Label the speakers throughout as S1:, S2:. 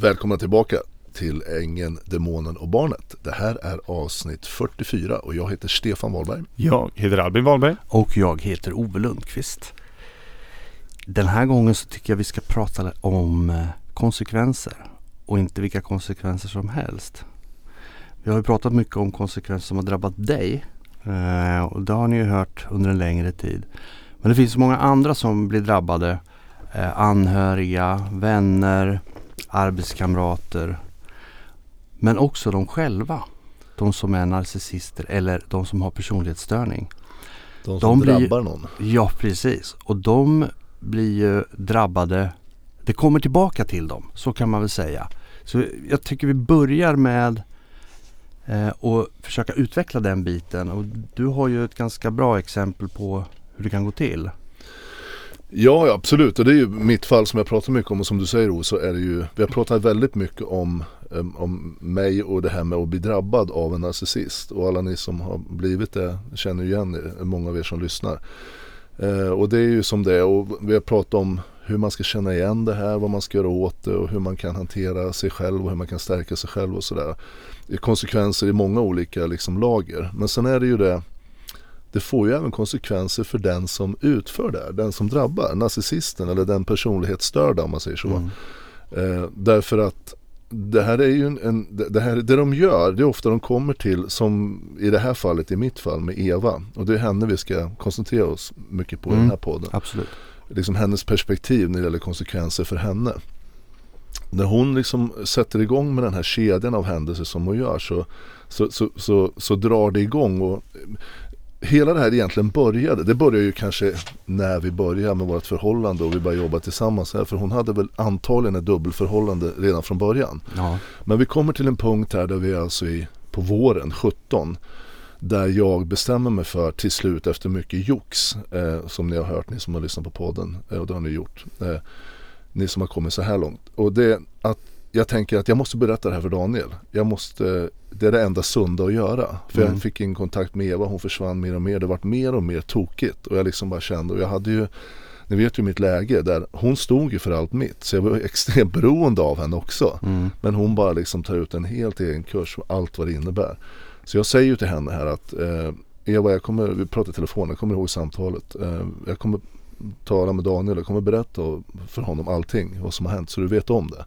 S1: Välkomna tillbaka till Ängeln, Demonen och Barnet. Det här är avsnitt 44 och jag heter Stefan Wahlberg.
S2: Jag heter Albin Wahlberg.
S3: Och jag heter Ove Lundqvist. Den här gången så tycker jag vi ska prata om eh, konsekvenser och inte vilka konsekvenser som helst. Vi har ju pratat mycket om konsekvenser som har drabbat dig eh, och det har ni ju hört under en längre tid. Men det finns många andra som blir drabbade. Eh, anhöriga, vänner, arbetskamrater. Men också de själva. De som är narcissister eller de som har personlighetsstörning.
S1: De som
S3: De blir-
S1: drabbar någon.
S3: Ja, precis. Och de blir ju drabbade. Det kommer tillbaka till dem, så kan man väl säga. Så jag tycker vi börjar med eh, att försöka utveckla den biten. Och du har ju ett ganska bra exempel på hur det kan gå till.
S1: Ja, ja, absolut. Och det är ju mitt fall som jag pratar mycket om och som du säger O, så är det ju, vi har pratat väldigt mycket om, eh, om mig och det här med att bli drabbad av en narcissist. Och alla ni som har blivit det känner ju igen er, många av er som lyssnar. Eh, och det är ju som det är och vi har pratat om hur man ska känna igen det här, vad man ska göra åt det och hur man kan hantera sig själv och hur man kan stärka sig själv och sådär. Det är Konsekvenser i många olika liksom, lager. Men sen är det ju det det får ju även konsekvenser för den som utför det, här, den som drabbar, narcissisten eller den personlighetsstörda om man säger så.
S3: Mm.
S1: Eh, därför att det här är ju en, en det, här, det de gör, det är ofta de kommer till som i det här fallet, i mitt fall med Eva. Och det är henne vi ska koncentrera oss mycket på i
S3: Mm.
S1: den här podden.
S3: Absolut.
S1: Liksom hennes perspektiv när det gäller konsekvenser för henne. När hon liksom sätter igång med den här kedjan av händelser som hon gör så, så, så, så, så drar det igång och hela det här egentligen började, det började ju kanske när vi började med vårt förhållande och vi började jobba tillsammans här för hon hade väl antagligen ett dubbelförhållande redan från början.
S3: Ja.
S1: Men vi kommer till en punkt här där vi är alltså i, på våren 17 där jag bestämmer mig för till slut efter mycket jox eh, som ni har hört, ni som har lyssnat på podden eh, och det har ni gjort. Eh, ni som har kommit så här långt. Och det är att jag tänker att jag måste berätta det här för Daniel. Jag måste, det är det enda sunda att göra. För
S3: Mm.
S1: jag fick in kontakt med Eva, hon försvann mer och mer. Det vart mer och mer tokigt. Och jag liksom bara kände, och jag hade ju ni vet ju mitt läge där hon stod ju för allt mitt. Så jag var extremt beroende av henne också.
S3: Mm.
S1: Men hon bara liksom tar ut en helt egen kurs och allt vad det innebär. Så jag säger ju till henne här att eh, Eva, jag kommer, vi pratar i telefon, jag kommer ihåg samtalet. Eh, jag kommer tala med Daniel, jag kommer berätta för honom allting, vad som har hänt, så du vet om det.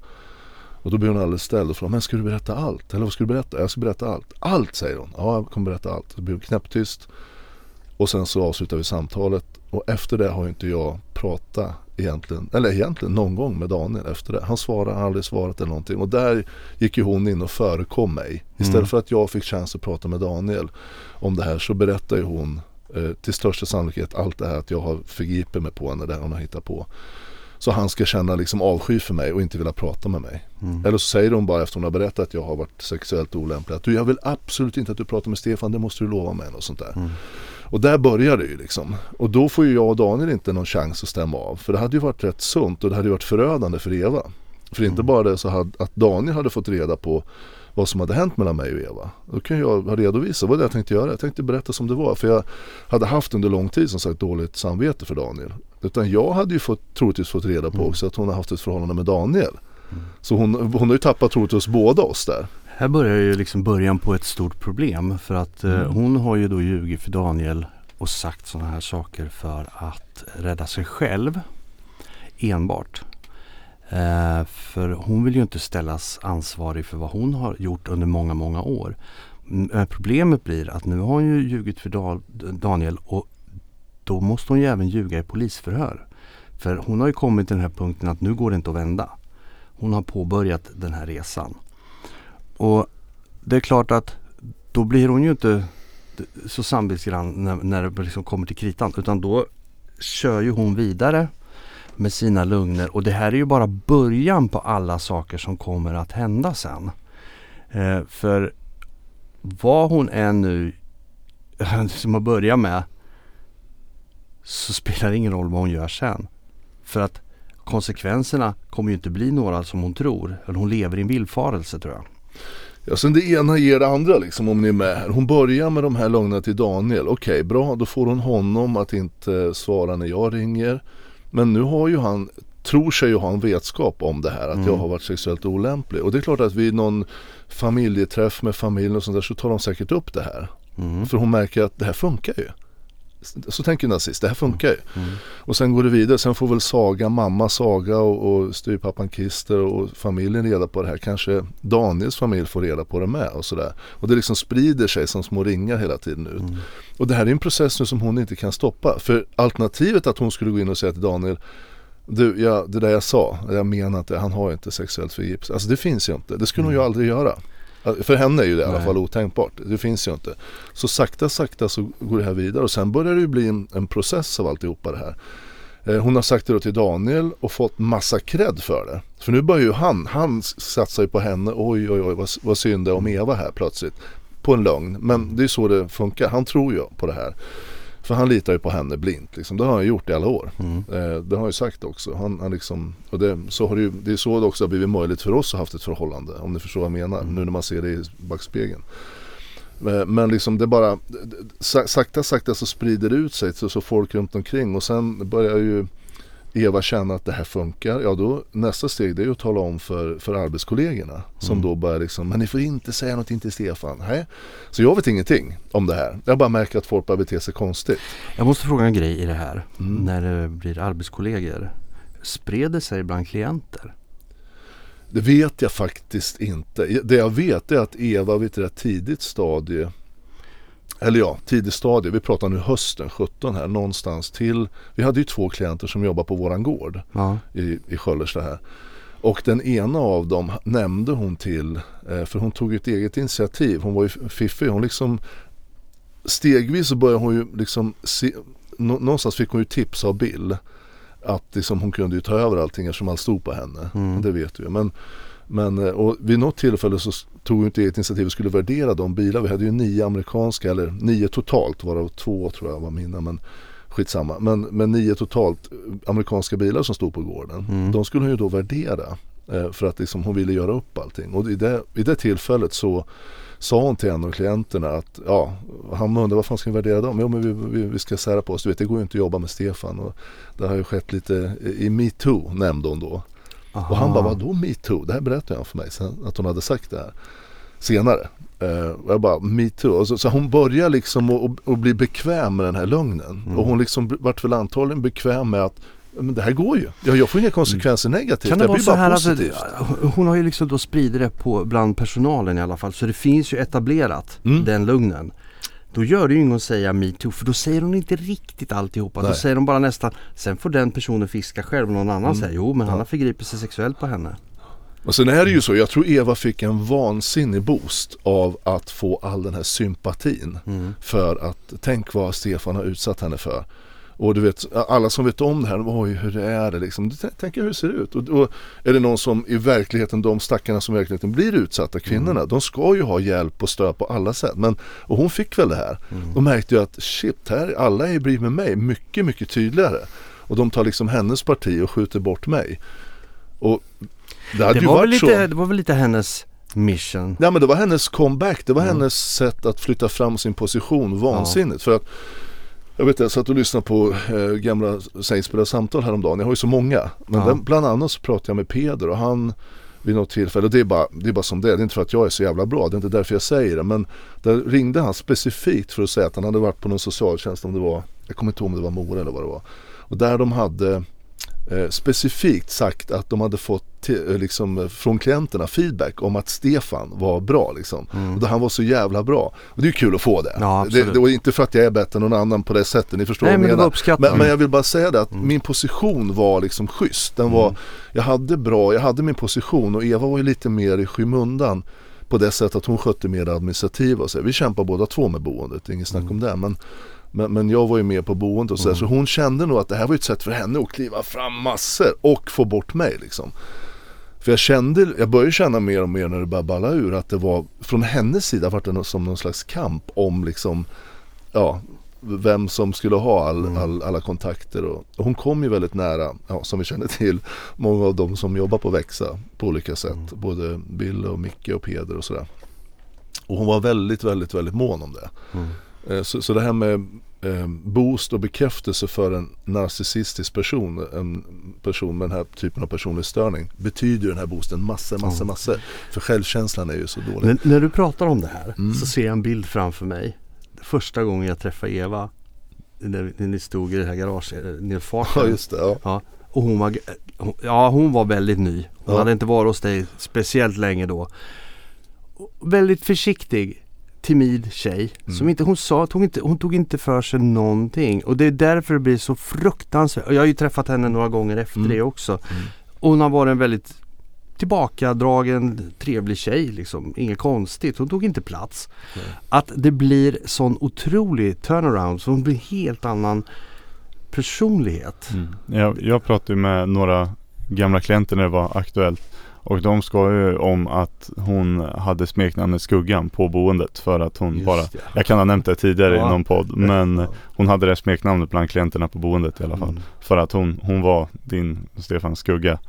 S1: Och då blir hon alldeles ställd och frågar, men ska du berätta allt? Eller vad ska du berätta? Jag ska berätta allt. Allt säger hon. Ja, jag kommer berätta allt. Så blir hon knäpptyst. Och sen så avslutar vi samtalet. Och efter det har inte jag pratat egentligen, eller egentligen någon gång med Daniel efter det. Han svarar, har aldrig svarat eller någonting. Och där gick ju hon in och förekom mig. Istället
S3: Mm.
S1: för att jag fick chans att prata med Daniel om det här så berättar ju hon eh, till största sannolikhet allt det här att jag har förgripit mig på henne, det hon har hittat på. Så han ska känna liksom avsky för mig och inte vilja prata med mig.
S3: Mm.
S1: Eller så säger hon bara efter hon har berättat att jag har varit sexuellt olämplig att du jag vill absolut inte att du pratar med Stefan, det måste du lova mig. Och sånt där.
S3: Mm.
S1: Och där börjar det ju liksom. Och då får ju jag och Daniel inte någon chans att stämma av. För det hade ju varit rätt sunt och det hade ju varit förödande för Eva. För inte
S3: Mm.
S1: bara det så hade, att Daniel hade fått reda på vad som hade hänt mellan mig och Eva. Då kan jag ha redovisat vad det jag tänkte göra. Jag tänkte berätta som det var. För jag hade haft under lång tid som sagt dåligt samvete för Daniel. Utan jag hade ju fått, troligtvis fått reda på
S3: Mm.
S1: också att hon har haft ett förhållande med Daniel. Så hon, hon har ju tappat troligtvis båda oss där.
S3: Här börjar ju liksom början på ett stort problem för att eh,
S1: Mm.
S3: hon har ju då ljugit för Daniel och sagt sådana här saker för att rädda sig själv enbart. Eh, för hon vill ju inte ställas ansvarig för vad hon har gjort under många, många år. Men problemet blir att nu har hon ju ljugit för Daniel och då måste hon ju även ljuga i polisförhör. För hon har ju kommit till den här punkten att nu går det inte att vända. Hon har påbörjat den här resan. Och det är klart att då blir hon ju inte så samvetsgrann när, när det liksom kommer till kritan. Utan då kör ju hon vidare med sina lugner. Och det här är ju bara början på alla saker som kommer att hända sen. Eh, för vad hon är nu som att börjat med så spelar det ingen roll vad hon gör sen. För att konsekvenserna kommer ju inte bli några som hon tror. Eller hon lever i en villfarelse tror jag.
S1: Ja, sen det ena ger det andra liksom om ni är med här. Hon börjar med de här lögnerna till Daniel. Okej, bra, då får hon honom att inte eh, svara när jag ringer. Men nu har ju han tror sig ju ha en vetskap om det här att
S3: Mm.
S1: jag har varit sexuellt olämplig. Och det är klart att vid någon familjeträff med familjen och sånt där så tar de säkert upp det här.
S3: Mm.
S1: För hon märker att det här funkar ju. Så tänker nazist, det här funkar ju.
S3: Mm.
S1: Och sen går det vidare, sen får väl Saga, mamma Saga och, och styrpappan Christer och familjen reda på det här. Kanske Daniels familj får reda på det med och sådär. Och det liksom sprider sig som små ringar hela tiden ut.
S3: Mm.
S1: Och det här är en process nu som hon inte kan stoppa. För alternativet att hon skulle gå in och säga till Daniel Du, ja, det där jag sa, jag menar inte, han har inte sexuellt förgripelse. Alltså det finns ju inte, det skulle hon ju aldrig göra. För henne är ju det i alla fall otänkbart. Det finns ju inte. Så sakta sakta så går det här vidare och sen börjar det ju bli en, en process av alltihopa det här. Eh, Hon har sagt det då till Daniel och fått massa cred för det. För nu börjar ju han, han satsar ju på henne, oj oj oj vad, vad synd det om Eva här plötsligt. På en lögn, men det är så det funkar. Han tror ju på det här. För han litar ju på henne blint liksom. Det har han gjort i alla år.
S3: Mm.
S1: Eh, det har han ju sagt också. Han, han liksom, och det, så har det, ju, det är så det också har blivit möjligt för oss att ha haft ett förhållande. Om ni förstår vad jag menar.
S3: Mm.
S1: Nu när man ser det i backspegeln. Eh, Men liksom det bara sa- sakta sakta så sprider det ut sig så, så folk runt omkring och sen börjar ju Eva känna att det här funkar. Ja då nästa steg det är att tala om för, för arbetskollegorna. Som
S3: Mm.
S1: då börjar liksom, men ni får inte säga någonting till Stefan. Nej. Så jag vet ingenting om det här. Jag bara märker att folk börjar bete sig konstigt.
S3: Jag måste fråga en grej i det här.
S1: Mm.
S3: När det blir arbetskollegor. Spred det sig bland klienter?
S1: Det vet jag faktiskt inte. Det jag vet är att Eva vid ett rätt tidigt stadie eller ja, tidigt stadie. Vi pratar nu hösten 17 här någonstans till. Vi hade ju två klienter som jobbar på våran gård
S3: Ja.
S1: i, i Sköllersta här. Och den ena av dem nämnde hon till, eh, för hon tog ett eget initiativ. Hon var ju fiffig. Hon liksom stegvis så började hon ju liksom se, nå, någonstans fick hon ju tips av Bill. Att liksom hon kunde ju ta över allting eftersom allt stod på henne.
S3: Mm.
S1: Det vet vi. Men, men eh, och vid något tillfälle så tog hon ett initiativ och skulle värdera de bilar. Vi hade ju nio amerikanska, eller nio totalt varav två tror jag var mina. Men skitsamma. Men, men nio totalt eh, amerikanska bilar som stod på gården.
S3: Mm.
S1: De skulle hon ju då värdera. eh, För att liksom hon ville göra upp allting. Och i det, i det tillfället så sa hon till en av klienterna att ja, han undrade vad fan ska vi värdera dem? Jo men vi, vi, vi ska sära på oss. Du vet det går ju inte att jobba med Stefan. Och det har ju skett lite i metoo nämnde hon då.
S3: Aha.
S1: Och han bara vadå metoo? Det här berättade han för mig sen att hon hade sagt det här. Senare. Eh, och jag bara metoo. Så, så hon börjar liksom att- bli bekväm med den här lögnen.
S3: Mm.
S1: Och hon liksom vart väl antagligen bekväm med att men det här går ju. Jag, jag får inga konsekvenser negativt.
S3: Kan det
S1: det
S3: vara
S1: blir
S3: så
S1: bara
S3: här
S1: positivt.
S3: hon har ju liksom då spridit det på, bland personalen i alla fall så det finns ju etablerat
S1: Mm.
S3: den lugnen. Då gör det ju inget att säga metoo för då säger hon inte riktigt alltihopa. Då
S1: Nej.
S3: säger de bara nästan, sen får den personen fiska själv och någon annan
S1: Mm.
S3: säger jo men han
S1: Ja.
S3: har förgripit sig sexuellt på henne.
S1: Och sen är det ju så, jag tror Eva fick en vansinnig boost av att få all den här sympatin.
S3: Mm.
S1: För att tänk vad Stefan har utsatt henne för. Och du vet, alla som vet om det här, oj hur är det liksom. Tänk hur det ser ut. Och, och är det någon som i verkligheten, de stackarna som i verkligheten blir utsatta, kvinnorna, de ska ju ha hjälp och stöd på alla sätt. Men, och hon fick väl det här.
S3: Mm.
S1: De märkte ju att shit, här, alla är bredvid med mig mycket, mycket tydligare. Och de tar liksom hennes parti och skjuter bort mig. Och det hade
S3: Det
S1: ju
S3: var,
S1: varit
S3: väl
S1: så.
S3: lite, det var väl lite hennes mission.
S1: Ja men det var hennes comeback, det var
S3: Mm.
S1: hennes sätt att flytta fram sin position vansinnigt. För att jag vet jag satt och lyssnade på eh, gamla sägspelare samtal häromdagen, jag har ju så många. Men
S3: Ja.
S1: den, bland annat så pratade jag med Peder och han vid något tillfälle, och det är, bara, det är bara som det är, det är inte för att jag är så jävla bra, det är inte därför jag säger det. Men där ringde han specifikt för att säga att han hade varit på någon socialtjänst, om det var, jag kommer inte ihåg om det var Mora eller vad det var. Och där de hade eh, specifikt sagt att de hade fått eh, liksom, eh, från klienterna feedback om att Stefan var bra liksom.
S3: Mm.
S1: Och då han var så jävla bra. Och det är kul att få det.
S3: Ja,
S1: det, det var inte för att jag är bättre än någon annan på det sättet, ni förstår
S3: Nej
S1: vad
S3: men
S1: jag menar. Men, men jag vill bara säga det att
S3: Mm.
S1: min position var liksom schysst. Den var,
S3: Mm.
S1: Jag hade bra, jag hade min position och Eva var ju lite mer i skymundan på det sättet att hon skötte mer administrativa och så. Vi kämpar båda två med boendet, inget snack om det. Men, men, men jag var ju med på boendet och så,
S3: Mm.
S1: så hon kände nog att det här var ett sätt för henne att kliva fram massor och få bort mig liksom. För jag kände, jag började känna mer och mer när det började balla ur att det var från hennes sida var det som någon slags kamp om liksom ja, vem som skulle ha all,
S3: Mm.
S1: all, alla kontakter och, och hon kom ju väldigt nära, ja, som vi känner till, många av dem som jobbar på Växa på olika sätt.
S3: Mm.
S1: Både Bill och Micke och Peder och sådär. Och hon var väldigt, väldigt, väldigt mån om det.
S3: Mm.
S1: Eh, Så, så det här med eh, boost och bekräftelse för en narcissistisk person, en person med den här typen av personlighetsstörning, betyder ju den här boosten massor, massor, massor. För självkänslan är ju så dålig.
S3: När, när du pratar om det här
S1: Mm.
S3: så ser jag en bild framför mig. Första gången jag träffade Eva när, när ni stod i det här garaget, eh.
S1: Ja just det, ja.
S3: Ja, och hon var, ja, hon var väldigt ny. Hon
S1: Ja.
S3: hade inte varit hos dig speciellt länge då. Väldigt försiktig, timid tjej.
S1: Mm.
S3: Som inte, hon, sa, tog inte, hon tog inte för sig någonting. Och det är därför det blir så fruktansvärt. Och Jag har ju träffat henne några gånger efter
S1: Mm.
S3: det också.
S1: Mm.
S3: Och hon har varit en väldigt tillbakadragen, trevlig tjej liksom. Inget konstigt. Hon tog inte plats.
S1: Nej.
S3: Att det blir sån otrolig turnaround. Så hon blir helt annan personlighet.
S2: Mm. Jag, jag pratade med några gamla klienter när det var aktuellt och de skojade ju om att hon hade smeknamnet Skuggan på boendet för att hon
S3: Just
S2: bara
S3: det.
S2: Jag kan ha nämnt det tidigare
S3: Ja.
S2: i någon podd men
S3: Ja.
S2: hon hade det smeknamnet bland klienterna på boendet i alla fall.
S3: Mm.
S2: För att hon, hon var din Stefan skugga.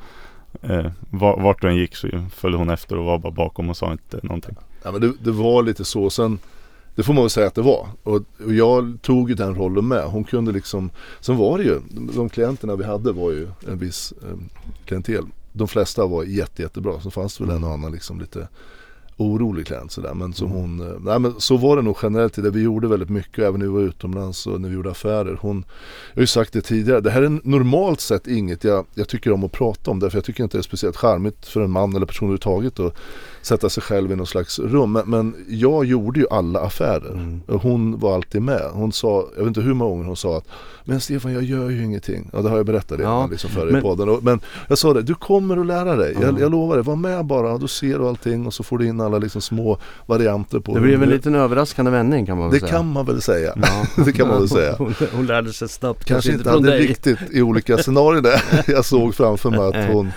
S2: Eh, var- vart du än gick så följde hon efter och var bara bakom och sa inte någonting.
S1: Ja men det, det var lite så. Sen, det får man väl säga att det var. Och, och jag tog ju den rollen med. Hon kunde liksom, sen var det ju, de, de klienterna vi hade var ju en viss eh, klientel. De flesta var jätte, jättebra. Så fanns det väl en och annan liksom lite orolig klient sådär. Men som hon, eh, nej men så var det nog generellt i det. Vi gjorde väldigt mycket även när vi var utomlands och när vi gjorde affärer. Hon, jag har ju sagt det tidigare, det här är normalt sett inget jag, jag tycker om att prata om. Därför jag tycker inte det är speciellt charmigt för en man eller person överhuvudtaget att sätta sig själv i någon slags rum. Men, men jag gjorde ju alla affärer.
S3: Mm.
S1: Och hon var alltid med. Hon sa, jag vet inte hur många gånger hon sa att Men Stefan jag gör ju ingenting. Ja det har jag berättat det
S3: Ja,
S1: liksom förr i
S3: men-
S1: podden. Och, men jag sa det, du kommer att lära dig.
S3: Ja.
S1: Jag, jag lovar dig, var med bara. Då ser du allting och så får du in alla liksom små varianter på
S3: Det blev en liten överraskande vändning kan man väl
S1: Det
S3: säga.
S1: kan man väl säga.
S3: Ja.
S1: Det kan man väl säga.
S3: Hon, hon lärde sig snabbt.
S1: Kanske inte
S3: från
S1: hade
S3: dig.
S1: riktigt i olika scenarier där. Jag såg framför mig att hon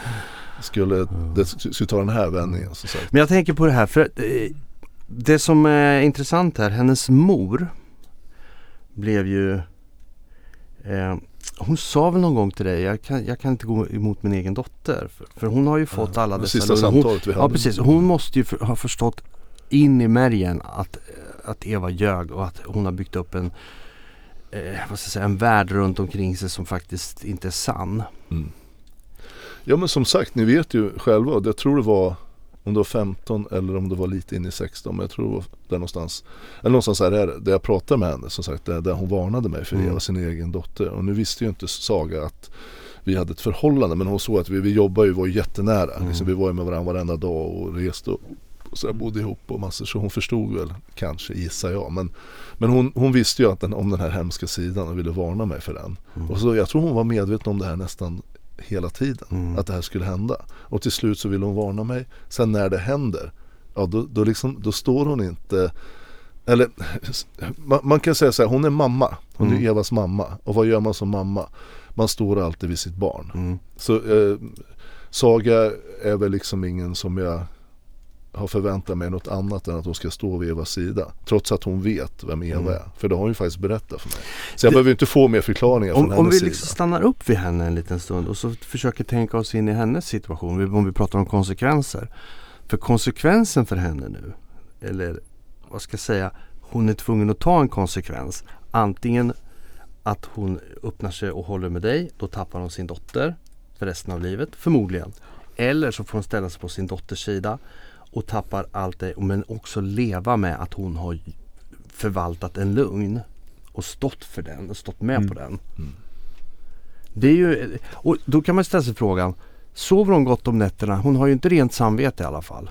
S1: skulle, det skulle ta den här vändningen. Så sagt.
S3: Men jag tänker på det här för eh, det som är intressant här, hennes mor blev ju eh, Hon sa väl någon gång till dig, jag kan, jag kan inte gå emot min egen dotter. För, för hon har ju fått alla
S1: Det
S3: dessa
S1: sista
S3: hon,
S1: samtalet vi hade.
S3: Ja precis, hon måste ju för, ha förstått in i märgen att, att Eva ljög och att hon har byggt upp en eh, vad ska jag säga, en värld runt omkring sig som faktiskt inte är sann.
S1: Mm. Ja men som sagt, ni vet ju själva. Jag tror det var om det var 15 eller om det var lite in i 16. Men jag tror det var där någonstans. Eller någonstans här är det. Där jag pratade med henne som sagt. Där, där hon varnade mig för
S3: Mm.
S1: Eva, sin egen dotter. Och nu visste ju inte Saga att vi hade ett förhållande. Men hon såg att vi, vi jobbar ju, var jättenära.
S3: Mm.
S1: Liksom, vi var ju med varandra varenda dag och reste och, och så bodde ihop och massor. Så hon förstod väl kanske gissar jag. Men, men hon, hon visste ju att den, om den här hemska sidan och ville varna mig för den.
S3: Mm.
S1: Och så jag tror hon var medveten om det här nästan hela tiden.
S3: Mm.
S1: Att det här skulle hända. Och till slut så ville hon varna mig. Sen när det händer, ja då, då, liksom, då står hon inte eller man, man kan säga så här, hon är mamma. Hon
S3: Mm.
S1: är Evas mamma. Och vad gör man som mamma? Man står alltid vid sitt barn.
S3: Mm.
S1: Så eh, Saga är väl liksom ingen som jag har förväntat mig något annat än att hon ska stå vid Evas sida. Trots att hon vet vem Eva
S3: Mm.
S1: är. För det har hon ju faktiskt berättat för mig. Så jag
S3: Det-
S1: behöver inte få mer förklaringar från
S3: Om,
S1: hennes
S3: om vi
S1: sida.
S3: liksom stannar upp vid henne en liten stund och så försöker tänka oss in i hennes situation. Om vi pratar om konsekvenser. För konsekvensen för henne nu, eller vad ska jag säga, hon är tvungen att ta en konsekvens. Antingen att hon öppnar sig och håller med dig, då tappar hon sin dotter för resten av livet, förmodligen. Eller så får hon ställa sig på sin dotters sida och tappar allt det, men också leva med att hon har förvaltat en lugn och stått för den och stått med
S2: Mm.
S3: på den.
S1: Mm.
S3: Det är ju, och då kan man ställa sig frågan Sover hon gott om nätterna? Hon har ju inte rent samvete i alla fall.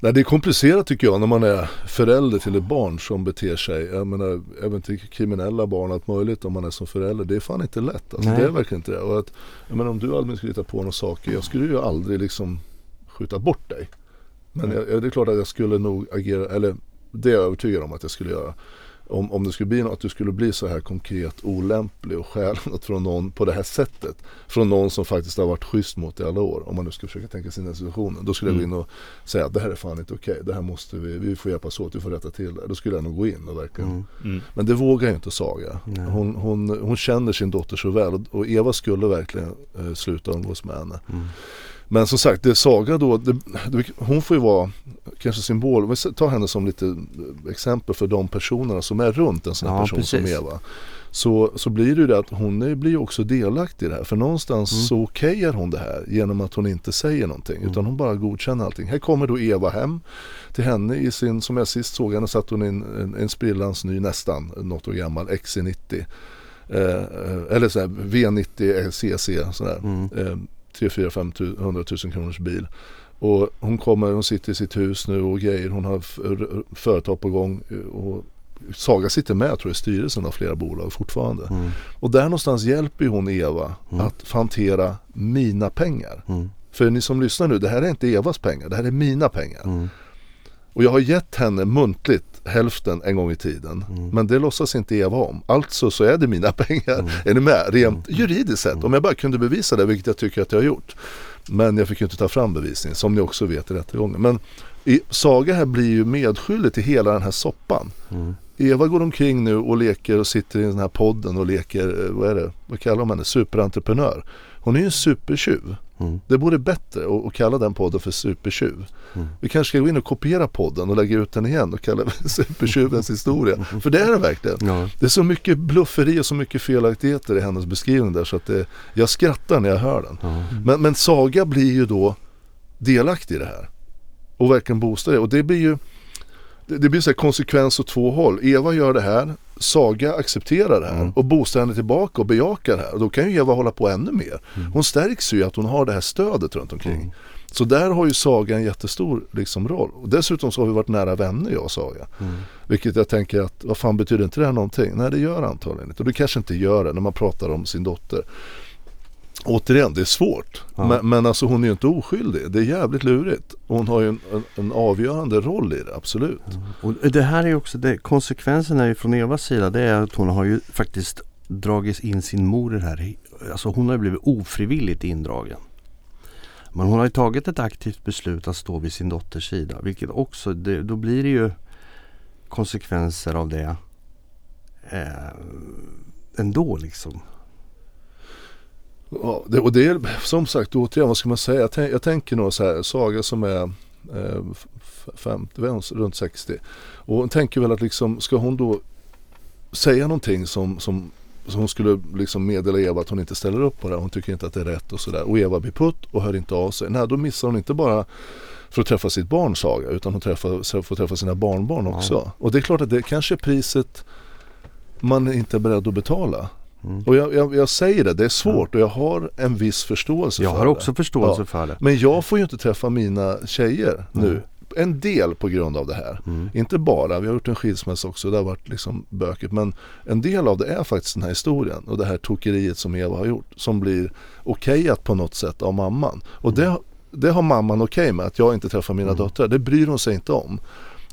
S1: Nej, det är komplicerat tycker jag när man är förälder till ett barn som beter sig. Jag menar även till kriminella barn, allt möjligt om man är som förälder. Det är fan inte lätt. Alltså, det är verkligen inte det. Och att, jag menar om du aldrig skulle hitta på några saker. Jag skulle ju aldrig liksom skjuta bort dig. Men
S2: Nej.
S1: jag, det är klart att jag skulle nog agera, eller det är jag övertygad om att jag skulle göra. Om, om det skulle bli något, att du skulle bli så här konkret olämplig och stjäla något från någon på det här sättet. Från någon som faktiskt har varit schysst mot dig i alla år. Om man nu ska försöka tänka sig den situationen. Då skulle jag gå in och säga att det här är fan inte okej. Det här måste vi, vi får hjälpas åt, vi får rätta till det. Då skulle jag nog gå in och verkligen.
S3: Mm.
S2: Mm.
S1: Men det vågar ju inte Saga. Hon, hon, hon känner sin dotter så väl och, och Eva skulle verkligen eh, sluta umgås med henne. Men som sagt, det Saga då, det, det, hon får ju vara kanske symbol. Vi tar henne som lite eh, exempel för de personerna som är runt en sån här
S3: Ja,
S1: person som
S3: precis.
S1: Eva. Så, så blir det ju det att hon är, blir också delaktig i det här. För någonstans
S3: Mm.
S1: så okejar hon det här genom att hon inte säger någonting.
S3: Mm.
S1: Utan hon bara godkänner allting. Här kommer då Eva hem till henne i sin, som jag sist såg henne satt hon i en, en, en sprillans ny nästan, något år gammal, XC90. Eh, eh, eller så här V90 CC sådär.
S3: Mm.
S1: Eh, 3 4 5 000 kronors bil. Och hon kommer, hon sitter i sitt hus nu och grejer. Hon har företag på gång. eh, Och Saga sitter med tror jag i styrelsen av flera bolag fortfarande.
S3: Mm.
S1: Och där någonstans hjälper hon Eva
S3: Mm.
S1: att hantera mina pengar.
S3: Mm.
S1: För ni som lyssnar nu, det här är inte Evas pengar, det här är mina pengar.
S3: Mm.
S1: Och jag har gett henne muntligt hälften en gång i tiden.
S3: Mm.
S1: Men det låtsas inte Eva om. Alltså så är det mina pengar.
S3: Mm.
S1: Är ni med? Rent juridiskt sett. Om jag bara kunde bevisa det, vilket jag tycker att jag har gjort. Men jag fick ju inte ta fram bevisning, som ni också vet i rättegången. Men i, Saga här blir ju medskyldig till hela den här soppan.
S3: Mm.
S1: Eva går omkring nu och leker och sitter i den här podden och leker, eh, vad är det, vad kallar de henne, superentreprenör. Hon är ju en supertjuv.
S3: Mm.
S1: Det vore bättre att, att kalla den podden för supertjuv.
S3: Mm.
S1: Vi kanske ska gå in och kopiera podden och lägga ut den igen och kalla den supertjuvens historia. För det är det verkligen.
S3: Ja.
S1: Det är så mycket blufferi och så mycket felaktigheter i hennes beskrivning där så att det, jag skrattar när jag hör den.
S3: Ja.
S1: Men, men Saga blir ju då delaktig i det här. Och verkligen boostar det. Och det blir ju det, det blir så här konsekvens åt två håll. Eva gör det här, Saga accepterar det här
S3: Mm.
S1: och boostar henne tillbaka och bejakar det här. Och då kan ju Eva hålla på ännu mer. Hon stärks ju i att hon har det här stödet runt omkring.
S3: Mm.
S1: Så där har ju Saga en jättestor liksom, roll. Och dessutom så har vi varit nära vänner jag och Saga.
S3: Mm.
S1: Vilket jag tänker att, vad fan betyder inte det här någonting? Nej det gör antagligen inte. Och det kanske inte gör det när man pratar om sin dotter. Återigen, det är svårt.
S3: Ja.
S1: Men, men alltså hon är ju inte oskyldig. Det är jävligt lurigt. Hon har ju en, en, en avgörande roll i det, absolut.
S3: Och det här är också, det, konsekvensen är ju från Evas sida det är att hon har ju faktiskt dragit in sin mor i det här. Alltså hon har ju blivit ofrivilligt indragen. Men hon har ju tagit ett aktivt beslut att stå vid sin dotters sida. Vilket också, det, då blir det ju konsekvenser av det eh, ändå liksom.
S1: Ja, det, och det är som sagt återigen, vad ska man säga? Jag, tänk, jag tänker nog så här, Saga som är eh, f- f- 50, väl, runt 60. Och hon tänker väl att liksom, ska hon då säga någonting som, som, som hon skulle liksom meddela Eva att hon inte ställer upp på det. Hon tycker inte att det är rätt och sådär. Och Eva blir putt och hör inte av sig. Nej, då missar hon inte bara för att träffa sitt barn Saga utan hon träffar, får träffa sina barnbarn också. Och det är klart att det kanske är priset man inte är beredd att betala.
S3: Mm.
S1: Och jag, jag, jag säger det, det är svårt och jag har en viss förståelse
S3: Jag
S1: för
S3: har
S1: det.
S3: också förståelse
S1: Ja.
S3: för det.
S1: Men jag får ju inte träffa mina tjejer nu.
S3: Mm.
S1: En del på grund av det här.
S3: Mm.
S1: Inte bara, vi har gjort en skilsmässa också, det har varit liksom bökigt. Men en del av det är faktiskt den här historien och det här tokeriet som Eva har gjort. Som blir okejat på något sätt av mamman. Och det, det har mamman okej med, att jag inte träffar mina
S3: Mm.
S1: döttrar. Det bryr hon sig inte om.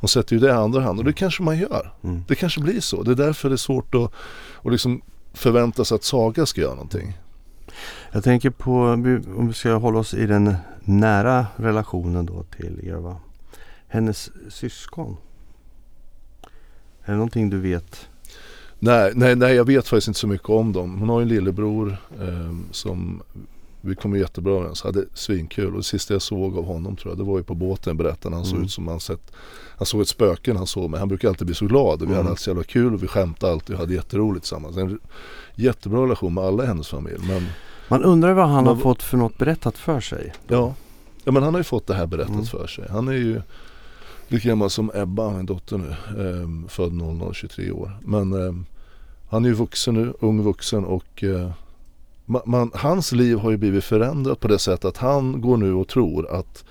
S1: Hon sätter ju det i andra hand och det kanske man gör.
S3: Mm.
S1: Det kanske blir så. Det är därför det är svårt att, att liksom förvänta sig att Saga ska göra någonting.
S3: Jag tänker på, om vi ska hålla oss i den nära relationen då till Eva. Hennes syskon. Är det någonting du vet?
S1: Nej, nej, nej, jag vet faktiskt inte så mycket om dem. Hon har ju en lillebror eh, som vi kommer jättebra överens. Hade svinkul och det sista jag såg av honom tror jag det var ju på båten berättade han. såg
S3: Mm.
S1: ut som han sett Han såg ett spöke när han såg mig. Han brukar alltid bli så glad och vi
S3: Mm.
S1: hade alltid så jävla kul och vi skämtade alltid och hade jätteroligt tillsammans. En jättebra relation med alla i hennes familj. Men
S3: Man undrar vad han har
S1: Men-
S3: fått för något berättat för sig.
S1: ja, ja men han har ju fått det här berättat
S3: Mm.
S1: för sig. Han är ju lika gammal som Ebba, min dotter nu. Eh, född 00, 23 år. Men eh, han är ju vuxen nu, ung vuxen och eh, man, man, hans liv har ju blivit förändrat på det sättet att han går nu och tror att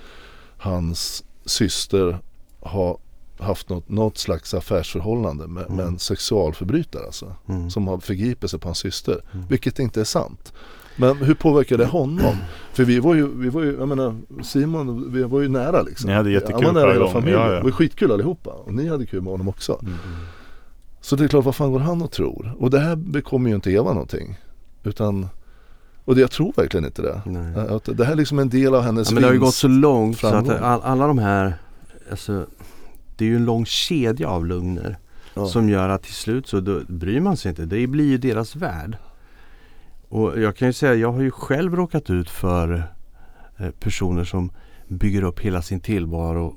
S1: hans syster har haft något, något slags affärsförhållande med, med en sexualförbrytare alltså.
S3: Mm.
S1: Som har förgripit sig på hans syster.
S3: Mm.
S1: Vilket inte är sant. Men hur påverkar det honom? För vi var ju, vi var ju jag menar Simon, vi var ju nära liksom.
S2: Ni hade jättekul
S1: Han var nära hela familjen.
S2: Ja, ja.
S1: Det var skitkul allihopa. Och ni hade kul med honom också.
S3: Mm.
S1: Så det är klart, vad fan går han och tror? Och det här bekommer ju inte Eva någonting. Utan, och det, jag tror verkligen inte det.
S3: Nej.
S1: Att det här är liksom en del av hennes
S3: Ja, men det har ju gått så långt så att all, alla de här alltså, Det är ju en lång kedja av lögner
S1: Ja.
S3: som gör att till slut så då bryr man sig inte. Det blir ju deras värld. Och jag kan ju säga jag har ju själv råkat ut för eh, personer som bygger upp hela sin tillvaro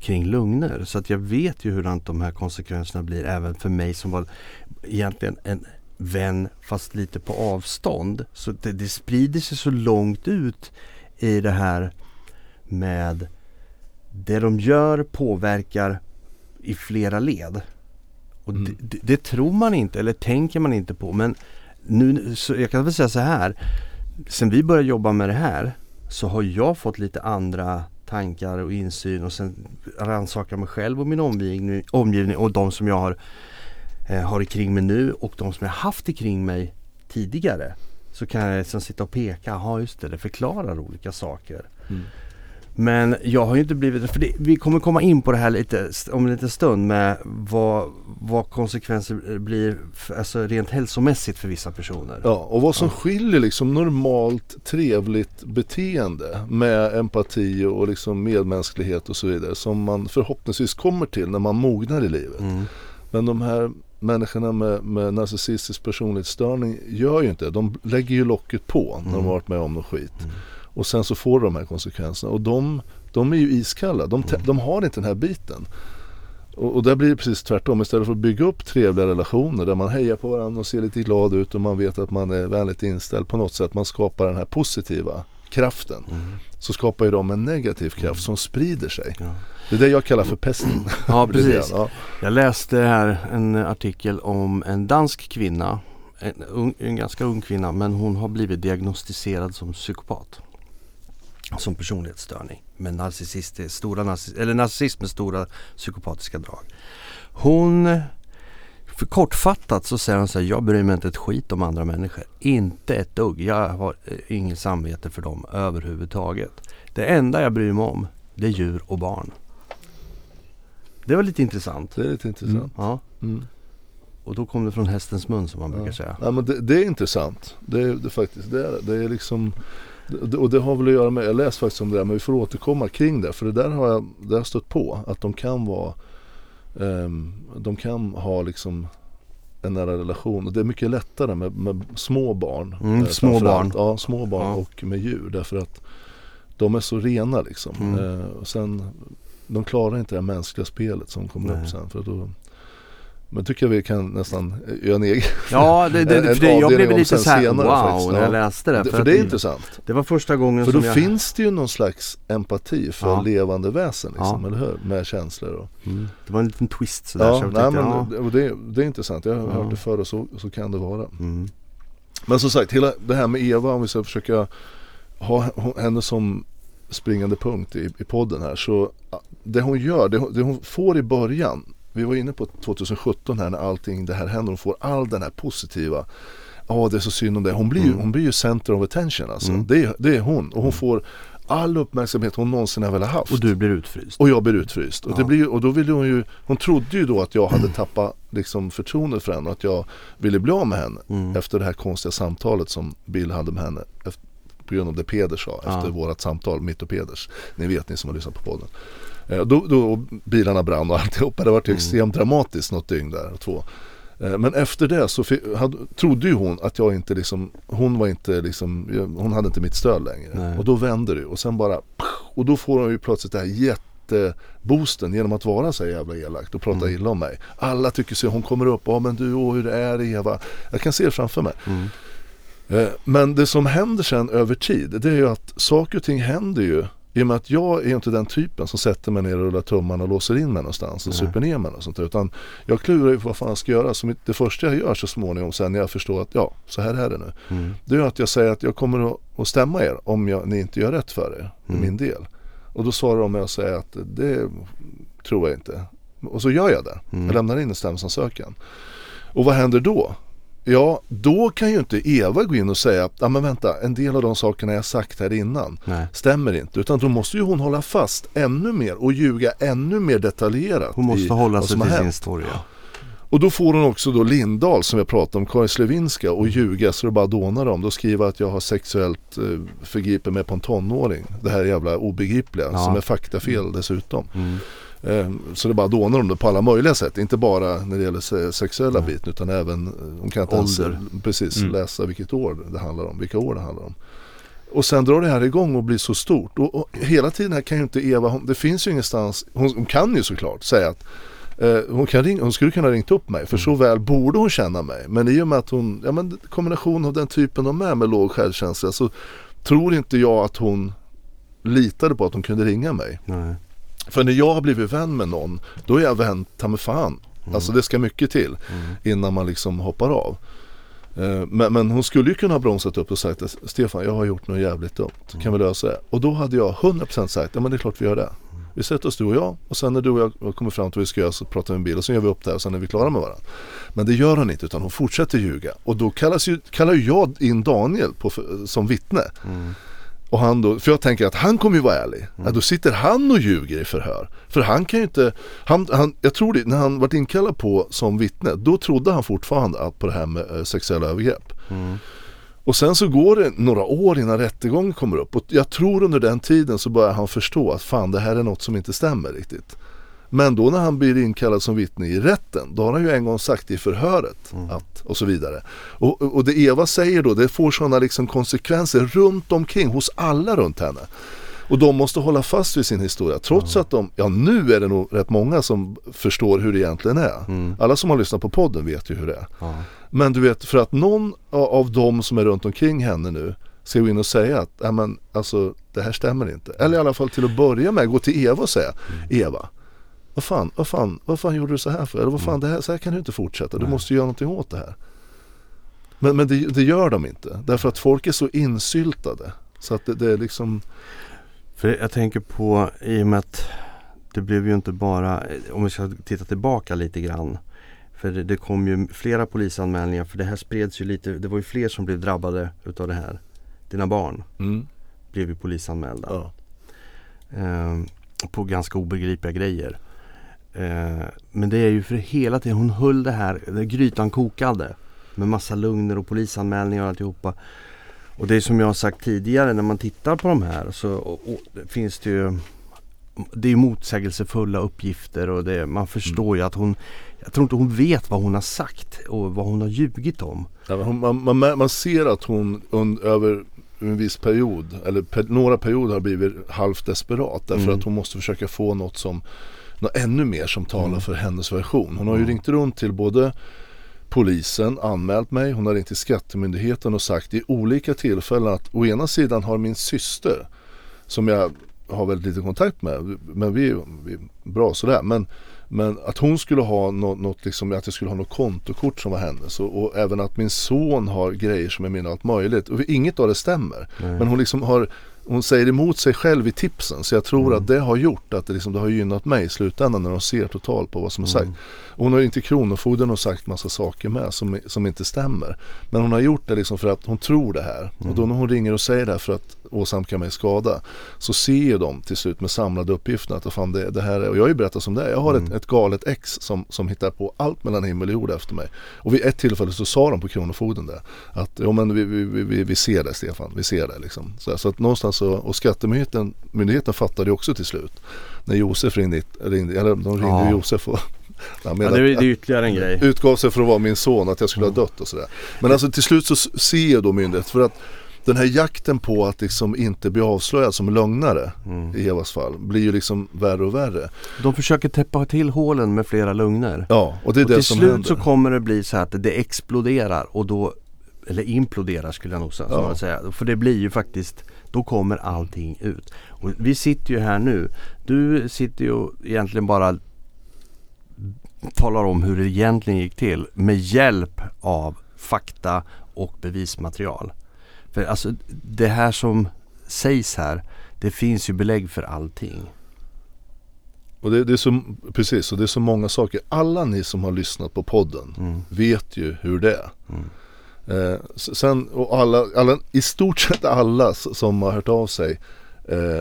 S3: kring lugner. Så att jag vet ju hur de här konsekvenserna blir även för mig som var egentligen en vän fast lite på avstånd. Så det, det sprider sig så långt ut i det här med det de gör påverkar i flera led. Och mm. det, det, tror man inte eller tänker man inte på. Men nu, så jag kan väl säga så här. Sen vi började jobba med det här så har jag fått lite andra tankar och insyn och sen rannsaka mig själv och min omgivning, omgivning och de som jag har, eh, har kring mig nu och de som jag haft kring mig tidigare. Så kan jag liksom sitta och peka, ja just det, det förklarar olika saker. Mm. Men jag har ju inte blivit, för det, vi kommer komma in på det här lite om en liten stund med vad, vad konsekvenser blir alltså rent hälsomässigt för vissa personer.
S1: Ja, och vad som ja. skiljer liksom normalt trevligt beteende med empati och liksom medmänsklighet och så vidare som man förhoppningsvis kommer till när man mognar i livet. Mm. Men de här människorna med, med narcissistisk personlighetsstörning gör ju inte det. De lägger ju locket på när mm. de har varit med om något skit. Mm. Och sen så får de här konsekvenserna. Och de, de är ju iskalla. De, mm. de har inte den här biten. Och, och där blir det precis tvärtom. Istället för att bygga upp trevliga relationer där man hejar på varandra och ser lite glad ut och man vet att man är vänligt inställd på något sätt. Man skapar den här positiva kraften. Mm. Så skapar ju de en negativ kraft mm. som sprider sig. Ja. Det är det jag kallar för pesten.
S3: Ja precis. Ja. Jag läste här en artikel om en dansk kvinna. En, ung, en ganska ung kvinna men hon har blivit diagnostiserad som psykopat som personlighetsstörning med narcissist, stora narciss, eller narcissism med stora psykopatiska drag. Hon, för kortfattat så säger hon så här, jag bryr mig inte ett skit om andra människor. Inte ett dugg. Jag har eh, inget samvete för dem överhuvudtaget. Det enda jag bryr mig om, det är djur och barn. Det var lite intressant.
S1: Det är lite intressant. Mm.
S3: Ja. Mm. Och då kom det från hästens mun som man brukar säga.
S1: Ja, men det, det är intressant. Det är, det faktiskt det är, det är liksom och det har väl att göra med, jag läste faktiskt om det där men vi får återkomma kring det. För det där har jag, det har stött på. Att de kan vara, um, de kan ha liksom en nära relation. Och det är mycket lättare med, med små barn.
S3: Mm, eh, små barn.
S1: Ja, små barn ja. och med djur. Därför att de är så rena liksom. Mm. Eh, och sen, de klarar inte det mänskliga spelet som kommer Nej. upp sen. För då, men tycker jag vi kan nästan göra en egen
S3: Ja, det, det, för det, jag blev lite så här, wow när jag läste det.
S1: För, för det är intressant.
S3: Det var första gången
S1: för
S3: som
S1: jag... För då finns det ju någon slags empati för ja. levande väsen liksom, ja. eller hur? Med känslor och...
S3: Mm. Det var en liten twist sådär.
S1: Ja, så nej, tänkte, men ja. det, det är intressant. Jag har hört det förr och så, så kan det vara. Mm. Men som sagt, hela det här med Eva, om vi ska försöka ha henne som springande punkt i, i podden här. Så det hon gör, det, det hon får i början vi var inne på 2017 här när allting det här händer. Hon får all den här positiva Ja oh, det är så synd om det. Hon blir, mm. hon blir ju center of attention alltså. Mm. Det, det är hon. Och hon mm. får all uppmärksamhet hon någonsin har velat haft.
S3: Och du blir utfryst.
S1: Och jag blir utfryst. Ja. Och, det blir, och då ville hon ju, hon trodde ju då att jag hade tappat liksom förtroendet för henne och att jag ville bli av med henne. Mm. Efter det här konstiga samtalet som Bill hade med henne. Efter, på grund av det Peder sa ja. efter vårat samtal, mitt och Peders. Ni vet ni som har lyssnat på podden. Eh, då, då bilarna brann och alltihopa. Det var mm. extremt dramatiskt något dygn där, två. Eh, men efter det så hade, trodde ju hon att jag inte liksom, hon var inte liksom, hon hade inte mitt stöd längre. Nej. Och då vänder det och sen bara, och då får hon ju plötsligt det här jätteboosten genom att vara så jävla elakt och prata mm. illa om mig. Alla tycker så, hon kommer upp, ja men du, åh hur är det Eva? Jag kan se det framför mig. Mm. Eh, men det som händer sen över tid, det är ju att saker och ting händer ju i och med att jag är inte den typen som sätter mig ner och rullar tummarna och låser in mig någonstans och super ner mig och sånt Utan jag klurar ju på vad fan jag ska göra. Så det första jag gör så småningom sen när jag förstår att ja, så här är det nu. Mm. Det är att jag säger att jag kommer att stämma er om jag, ni inte gör rätt för er, mm. min del. Och då svarar de med att säga att det tror jag inte. Och så gör jag det. Mm. Jag lämnar in en stämningsansökan. Och vad händer då? Ja, då kan ju inte Eva gå in och säga att ja, men vänta, en del av de sakerna jag sagt här innan Nej. stämmer inte. Utan då måste ju hon hålla fast ännu mer och ljuga ännu mer detaljerat.
S3: Hon måste hålla sig till sin story.
S1: Och då får hon också då Lindahl som jag pratade om, Karin Slevinska och ljuga så det bara dånar om. Då skriver att jag har sexuellt eh, förgripit mig på en tonåring. Det här jävla obegripliga ja. som är faktafel dessutom. Mm. Ehm, så det bara dånar om det på alla möjliga sätt. Inte bara när det gäller sexuella mm. biten utan även, hon kan inte ens precis mm. läsa vilket år det handlar om, vilka år det handlar om. Och sen drar det här igång och blir så stort. Och, och hela tiden här kan ju inte Eva, hon, det finns ju ingenstans, hon, hon kan ju såklart säga att eh, hon, kan ring, hon skulle kunna ringt upp mig för så väl borde hon känna mig. Men i och med att hon, ja men kombination av den typen de är med låg självkänsla så tror inte jag att hon litade på att hon kunde ringa mig.
S3: Nej.
S1: För när jag har blivit vän med någon, då är jag vän ta mig fan. Alltså det ska mycket till innan man liksom hoppar av. Eh, Men, men hon skulle ju kunna ha bromsat upp och sagt Stefan jag har gjort något jävligt dumt, kan vi lösa det? Och då hade jag 100% sagt, ja men det är klart vi gör det. Vi sätter oss du och jag och sen när du och jag kommer fram till vad vi ska göra så pratar vi en bil och sen gör vi upp det här och sen är vi klara med varandra. Men det gör hon inte utan hon fortsätter ljuga. Och då kallas ju, kallar ju jag in Daniel på, som vittne. Och han då, för jag tänker att han kommer ju vara ärlig. Ja, då sitter han och ljuger i förhör. För han kan ju inte, han, han, jag tror det, när han varit inkallad på som vittne, då trodde han fortfarande att på det här med eh, sexuella övergrepp. Och sen så går det några år innan rättegången kommer upp och jag tror under den tiden så börjar han förstå att fan det här är något som inte stämmer riktigt. Men då när han blir inkallad som vittne i rätten, då har han ju en gång sagt i förhöret att, och så vidare. Och, och det Eva säger då, det får sådana liksom konsekvenser runt omkring hos alla runt henne. Och de måste hålla fast vid sin historia trots att de, ja nu är det nog rätt många som förstår hur det egentligen är. Alla som har lyssnat på podden vet ju hur det är.
S3: Ja.
S1: Men du vet, för att någon av dem som är runt omkring henne nu ska gå in och säga att ja, men, alltså, det här stämmer inte. Eller i alla fall till att börja med gå till Eva och säga Eva, vad fan, vad fan, vad fan gjorde du så här för? Eller vad fan, det här, så här kan du inte fortsätta. Du måste göra någonting åt det här. Men, men det, det gör de inte. Därför att folk är så insyltade. Så att det, det är liksom,
S3: För jag tänker på i och med att det blev ju inte bara, om vi ska titta tillbaka lite grann. För det, det kom ju flera polisanmälningar för det här spreds ju lite, det var ju fler som blev drabbade utav det här. Dina barn
S1: mm,
S3: blev ju polisanmälda.
S1: ja.
S3: Eh, på ganska obegripliga grejer. Eh, men det är ju för hela tiden, hon höll det här, det grytan kokade. Med massa lugner och polisanmälningar och alltihopa. Och det är som jag har sagt tidigare när man tittar på de här så och, och, finns det ju Det är motsägelsefulla uppgifter och det, man förstår ju att hon Jag tror inte hon vet vad hon har sagt och vad hon har ljugit om.
S1: Man, man, man ser att hon un, över en viss period, eller per, några perioder har blivit halvt desperat. Därför
S3: Mm.
S1: att hon måste försöka få något som, något ännu mer som talar
S3: Mm.
S1: för hennes version. Hon har ju ringt runt till både polisen, anmält mig, hon har ringt till skattemyndigheten och sagt i olika tillfällen att å ena sidan har min syster, som jag har väldigt lite kontakt med, men vi, vi är bra sådär. Men, men att hon skulle ha något, något liksom, att jag skulle ha något kontokort som var hennes och, och även att min son har grejer som är mina allt möjligt. Och inget av det stämmer.
S3: Nej.
S1: Men hon liksom har hon säger emot sig själv i tipsen så jag tror
S3: Mm.
S1: att det har gjort att det, liksom, det har gynnat mig i slutändan när de ser totalt på vad som är sagt.
S3: Mm.
S1: Hon har ju inte Kronofogden och sagt massa saker med som, som inte stämmer. Men hon har gjort det liksom för att hon tror det här. Och då när hon ringer och säger det här för att åsamka mig skada så ser ju de till slut med samlade uppgifterna att fan det, det här är, och jag har ju berättat som det är. Jag har ett, ett galet ex som, som hittar på allt mellan himmel och jord efter mig. Och vid ett tillfälle så sa de på Kronofogden det att ja men vi, vi, vi- vi, vi ser det Stefan, vi ser det liksom. Så, så att någonstans så, och skattemyndigheten myndigheten fattade också till slut. När Josef ringde, ringde eller de ringde
S3: Ja.
S1: Josef och
S3: Ja, det, är, det är ytterligare en grej.
S1: utgav sig för att vara min son, att jag skulle ha dött och sådär. Men alltså till slut så ser jag då myndighet för att den här jakten på att liksom inte bli avslöjad som lögnare
S3: Mm.
S1: i Evas fall blir ju liksom värre och värre.
S3: De försöker täppa till hålen med flera lögner.
S1: Ja, och det är
S3: och
S1: det
S3: till
S1: som
S3: slut
S1: händer.
S3: så kommer det bli så att det exploderar och då Eller imploderar skulle jag nog
S1: Ja.
S3: säga. För det blir ju faktiskt Då kommer allting ut. Och vi sitter ju här nu. Du sitter ju egentligen bara Talar om hur det egentligen gick till med hjälp av fakta och bevismaterial. För alltså det här som sägs här Det finns ju belägg för allting.
S1: Och det, det är så, precis, och det är så många saker. Alla ni som har lyssnat på podden
S3: Mm.
S1: vet ju hur det är.
S3: Mm.
S1: Eh, sen, och alla, alla, i stort sett alla som har hört av sig eh,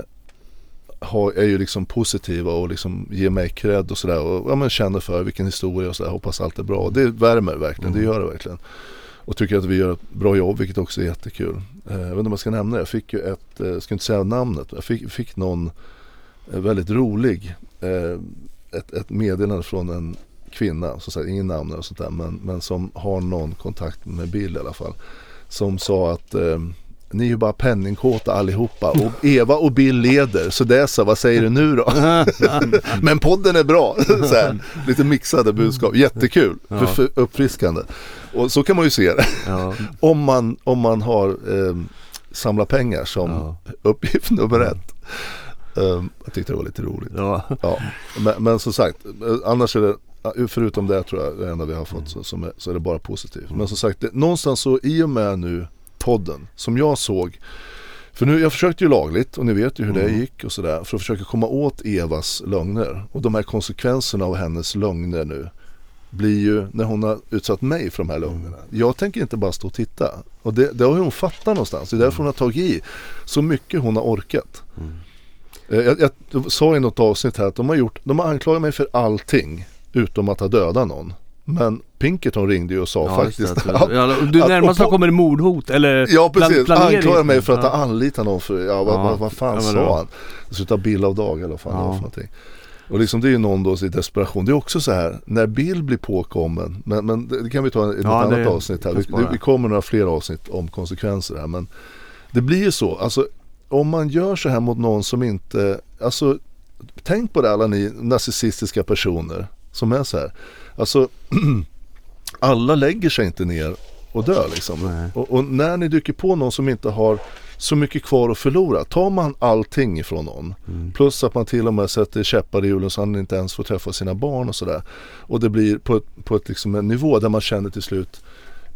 S1: har, är ju liksom positiva och liksom ger mig cred och sådär och ja, men känner för vilken historia och sådär, hoppas allt är bra. Det värmer verkligen, det
S3: Mm.
S1: gör det verkligen. Och tycker att vi gör ett bra jobb vilket också är jättekul. Eh, jag vet inte om jag ska nämna det, jag fick ju ett, eh, jag ska inte säga namnet, jag fick, fick någon eh, väldigt rolig eh, ett, ett meddelande från en kvinna, så sagt, ingen namn eller sånt där, men, men som har någon kontakt med Bill i alla fall. Som sa att, eh, ni är ju bara penningkåta allihopa och Eva och Bill leder så det är så, vad säger du nu då? Men podden är bra! så här, lite mixade budskap, jättekul,
S3: Ja.
S1: för, för uppfriskande. Och så kan man ju se det,
S3: Ja.
S1: om man, om man har eh, samla pengar som
S3: Ja.
S1: uppgift nummer ett. Eh, jag tyckte det var lite roligt.
S3: Ja.
S1: Ja, men, men som sagt, eh, annars är det Förutom det tror jag det enda vi har fått så, som är, så är det bara positivt. Men som sagt, det, någonstans så i och med nu podden som jag såg För nu, jag försökte ju lagligt och ni vet ju hur det gick och sådär För att försöka komma åt Evas lögner. Och de här konsekvenserna av hennes lögner nu Blir ju när hon har utsatt mig för de här lögnerna. Jag tänker inte bara stå och titta. Och det, det har hon fattat någonstans. Det är därför hon har tagit i så mycket hon har orkat. Eh, Jag, jag sa i något avsnitt här att de har, gjort, de har anklagat mig för allting utom att ha dödat någon. Men Pinkerton ringde ju och sa
S3: Ja,
S1: faktiskt
S3: det,
S1: att,
S3: att ja, du
S1: att-
S3: närmast
S1: på-
S3: kommer det mordhot eller
S1: Ja precis,
S3: plan-
S1: anklagar mig för att ha
S3: Ja.
S1: anlitat någon för, ja vad,
S3: Ja.
S1: vad, vad fan
S3: Ja,
S1: sa
S3: då-
S1: han? Sluta bill av dag eller vad fan det var
S3: Ja.
S1: för någonting. Och liksom det är ju någon då i desperation. Det är också så här när Bill blir påkommen. Men, men det kan vi ta i ett
S3: Ja,
S1: annat avsnitt här. Vi, det, vi kommer några fler avsnitt om konsekvenser här. Men det blir ju så. Alltså om man gör så här mot någon som inte, alltså tänk på det alla ni narcissistiska personer som är så här. Alltså alla lägger sig inte ner och dör liksom. Och, och när ni dyker på någon som inte har så mycket kvar att förlora. Tar man allting ifrån någon.
S3: Mm.
S1: Plus att man till och med sätter käppar i hjulen så han inte ens får träffa sina barn och sådär. Och det blir på, ett, på ett liksom en nivå där man känner till slut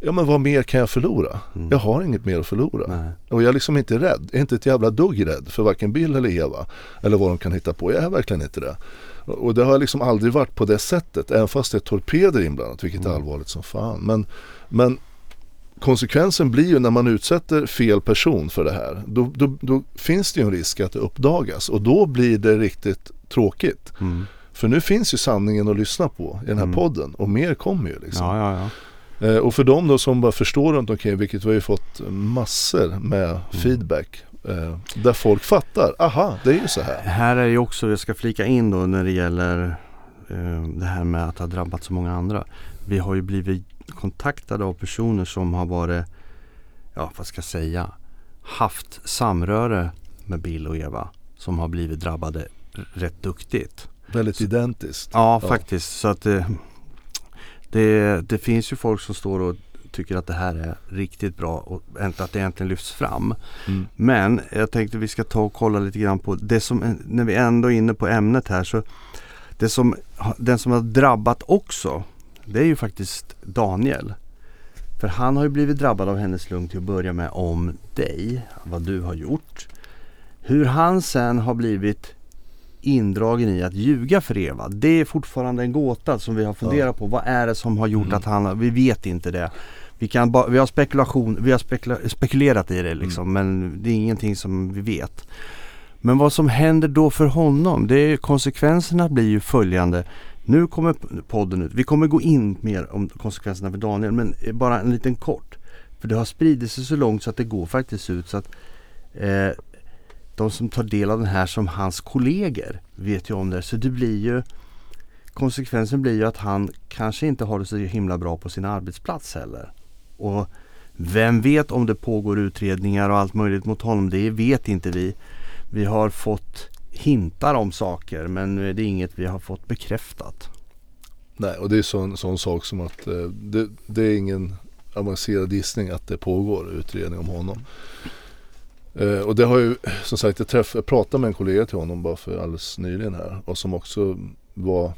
S1: Ja men vad mer kan jag förlora? Jag har inget mer att förlora.
S3: Mm. Nej.
S1: Och jag är liksom inte rädd. Jag är inte ett jävla dugg rädd för varken Bill eller Eva. Eller vad de kan hitta på. Jag är verkligen inte det. Och det har liksom aldrig varit på det sättet. Även fast det är torpeder inblandat. Vilket är allvarligt som fan. Men, men konsekvensen blir ju när man utsätter fel person för det här. Då, då, då finns det ju en risk att det uppdagas. Och då blir det riktigt tråkigt.
S3: Mm.
S1: För nu finns ju sanningen att lyssna på i den här podden. Och mer kommer ju liksom.
S3: Ja, ja, ja.
S1: Eh, och för de då som bara förstår runt omkring, vilket vi har ju fått massor med
S3: Mm.
S1: feedback. Eh, där folk fattar, aha det är ju så här.
S3: Här är ju också, jag ska flika in då när det gäller eh, det här med att ha drabbat så många andra. Vi har ju blivit kontaktade av personer som har varit, ja vad ska jag säga, haft samröre med Bill och Eva. Som har blivit drabbade rätt duktigt.
S1: Väldigt identiskt.
S3: Ja,
S1: Ja.
S3: faktiskt. Så att det, det, det finns ju folk som står och tycker att det här är riktigt bra och att det äntligen lyfts fram.
S1: Mm.
S3: Men jag tänkte vi ska ta och kolla lite grann på det som, när vi ändå är inne på ämnet här så det som, den som har drabbat också det är ju faktiskt Daniel. För han har ju blivit drabbad av hennes lugn till att börja med om dig, vad du har gjort. Hur han sen har blivit indragen i att ljuga för Eva. Det är fortfarande en gåta som vi har funderat på. Vad är det som har gjort
S1: Mm.
S3: att han, vi vet inte det. Vi, kan ba, vi har spekulation, vi har spekula, spekulerat i det liksom men det är ingenting som vi vet. Men vad som händer då för honom, det är, konsekvenserna blir ju följande. Nu kommer podden ut, vi kommer gå in mer om konsekvenserna för Daniel men eh, bara en liten kort. För det har spridit sig så långt så att det går faktiskt ut så att eh, de som tar del av den här som hans kollegor vet ju om det. Så det blir ju Konsekvensen blir ju att han kanske inte har det så himla bra på sin arbetsplats heller. Och vem vet om det pågår utredningar och allt möjligt mot honom. Det vet inte vi. Vi har fått hintar om saker men det är inget vi har fått bekräftat.
S1: Nej, och det är sån, sån sak som att eh, det, det är ingen avancerad gissning att det pågår utredning om honom. Eh, och det har ju som sagt, jag, träff, jag pratade med en kollega till honom bara för alldeles nyligen här och som också var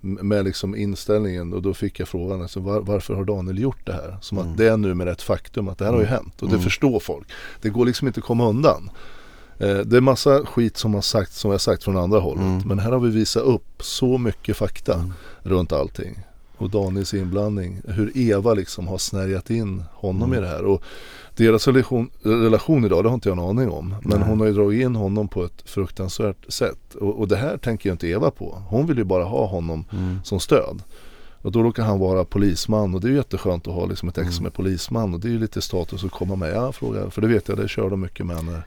S1: med liksom inställningen och då fick jag frågan alltså, var, varför har Daniel gjort det här? Som
S3: Mm.
S1: att det är nu med ett faktum att det här har ju hänt och det
S3: Mm.
S1: förstår folk. Det går liksom inte att komma undan. Eh, det är massa skit som har sagt som jag sagt från andra hållet.
S3: Mm.
S1: Men här har vi visat upp så mycket fakta
S3: Mm.
S1: runt allting. Och Daniels inblandning. Hur Eva liksom har snärjat in honom
S3: Mm.
S1: i det här. Och deras relation, relation idag, det har inte jag en aning om. Men
S3: Nej.
S1: hon har ju dragit in honom på ett fruktansvärt sätt. Och, och det här tänker ju inte Eva på. Hon vill ju bara ha honom
S3: Mm.
S1: som stöd. Och då råkar han vara polisman och det är ju jätteskönt att ha liksom ett ex
S3: Mm.
S1: som är polisman. Och det är ju lite status att komma med. Jag frågar, för det vet jag, det kör de mycket med när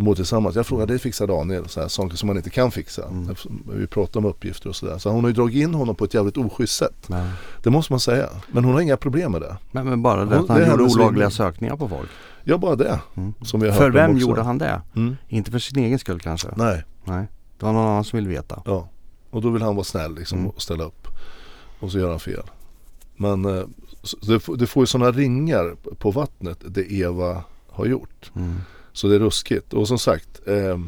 S1: de bor tillsammans. Jag frågar, det fixar Daniel. Så här, saker som man inte kan fixa.
S3: Mm.
S1: Vi pratar om uppgifter och sådär. Så hon har ju dragit in honom på ett jävligt oschysst sätt.
S3: Nej.
S1: Det måste man säga. Men hon har inga problem med det.
S3: Men, men bara det
S1: Hon-
S3: att han
S1: det
S3: gjorde olagliga sökningar på folk.
S1: Ja, bara det.
S3: Mm.
S1: Som vi har
S3: För vem gjorde han det?
S1: Mm.
S3: Inte för sin egen skull kanske?
S1: Nej,
S3: Nej. Det var någon annan som ville veta.
S1: ja. Och då vill han vara snäll liksom
S3: Mm.
S1: och ställa upp. Och så gör han fel. Men eh, det, får- det får ju sådana ringar på vattnet det Eva har gjort. Så det är ruskigt. Och som sagt, eh,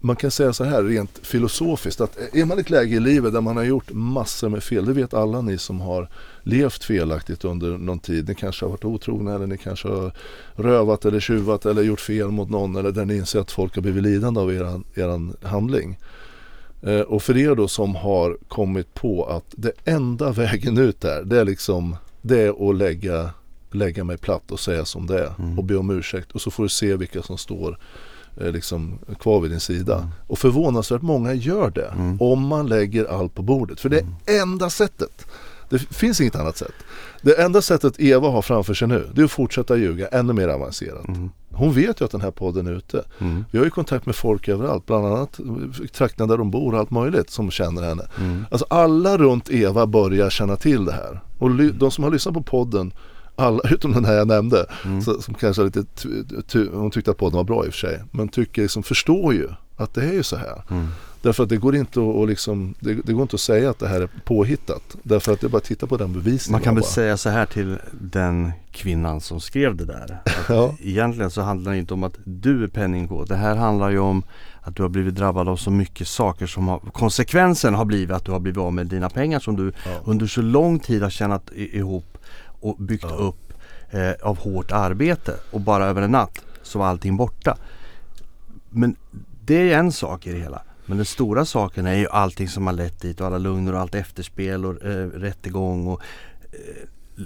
S1: man kan säga så här rent filosofiskt att eh, är man i ett läge i livet där man har gjort massor med fel, det vet alla ni som har levt felaktigt under någon tid. Ni kanske har varit otrogna eller ni kanske har rövat eller tjuvat eller gjort fel mot någon eller där ni inser att folk har blivit lidande av eran, er handling. Eh, och för er då som har kommit på att det enda vägen ut där, det är liksom det är att lägga, lägga mig platt och säga som det är
S3: Mm.
S1: och be om ursäkt och så får du se vilka som står eh, liksom kvar vid din sida.
S3: Mm.
S1: Och förvånansvärt många gör det
S3: Mm.
S1: om man lägger allt på bordet. För det är enda sättet. Det finns inget annat sätt. Det enda sättet Eva har framför sig nu det är att fortsätta ljuga ännu mer avancerat.
S3: Mm.
S1: Hon vet ju att den här podden är ute.
S3: Mm.
S1: Vi har ju kontakt med folk överallt, bland annat trakterna där de bor och allt möjligt som känner henne.
S3: Mm.
S1: Alltså alla runt Eva börjar känna till det här. Och de som har lyssnat på podden, alla utom den här jag nämnde,
S3: Mm.
S1: så, som kanske lite, hon tyckte att podden var bra i och för sig, men tycker liksom, förstår ju att det är ju så här.
S3: Mm.
S1: Därför att det går inte att, liksom, det, det går inte att säga att det här är påhittat. Därför att det är bara att titta på den bevisningen.
S3: Man kan väl
S1: bara.
S3: säga så här till den kvinnan som skrev det där.
S1: Ja.
S3: Egentligen så handlar det inte om att du är penningkåt. Det här handlar ju om att du har blivit drabbad av så mycket saker som har Konsekvensen har blivit att du har blivit av med dina pengar som du
S1: Ja.
S3: under så lång tid har tjänat ihop och byggt
S1: Ja.
S3: upp eh, av hårt arbete. Och bara över en natt så var allting borta. Men det är en sak i det hela. Men den stora saken är ju allting som har lett dit och alla lugner och allt efterspel och eh, rättegång och eh,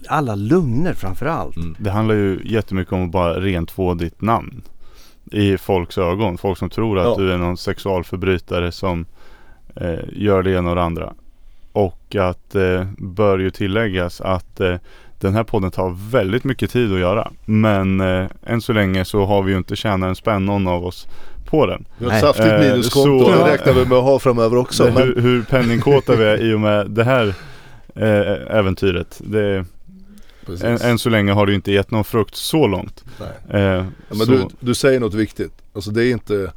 S3: alla lugner framförallt.
S1: Mm.
S2: Det handlar ju jättemycket om att bara rent få ditt namn i folks ögon. Folk som tror att
S1: Ja.
S2: du är någon sexualförbrytare som eh, gör det ena och det andra. Och att eh, bör ju tilläggas att eh, den här podden tar väldigt mycket tid att göra. Men eh, än så länge så har vi ju inte tjänat en spänn någon av oss på den.
S1: Vi har ett saftigt
S2: Eh,
S1: minuskonto det räknar vi med att ha framöver också.
S2: det,
S1: Men,
S2: hur, hur penningkåta vi är i och med det här eh, äventyret. Det, än, än så länge har det ju inte gett någon frukt så långt.
S1: Nej.
S2: Eh,
S1: Ja, men
S2: så,
S1: du, du säger något viktigt. Alltså det är inte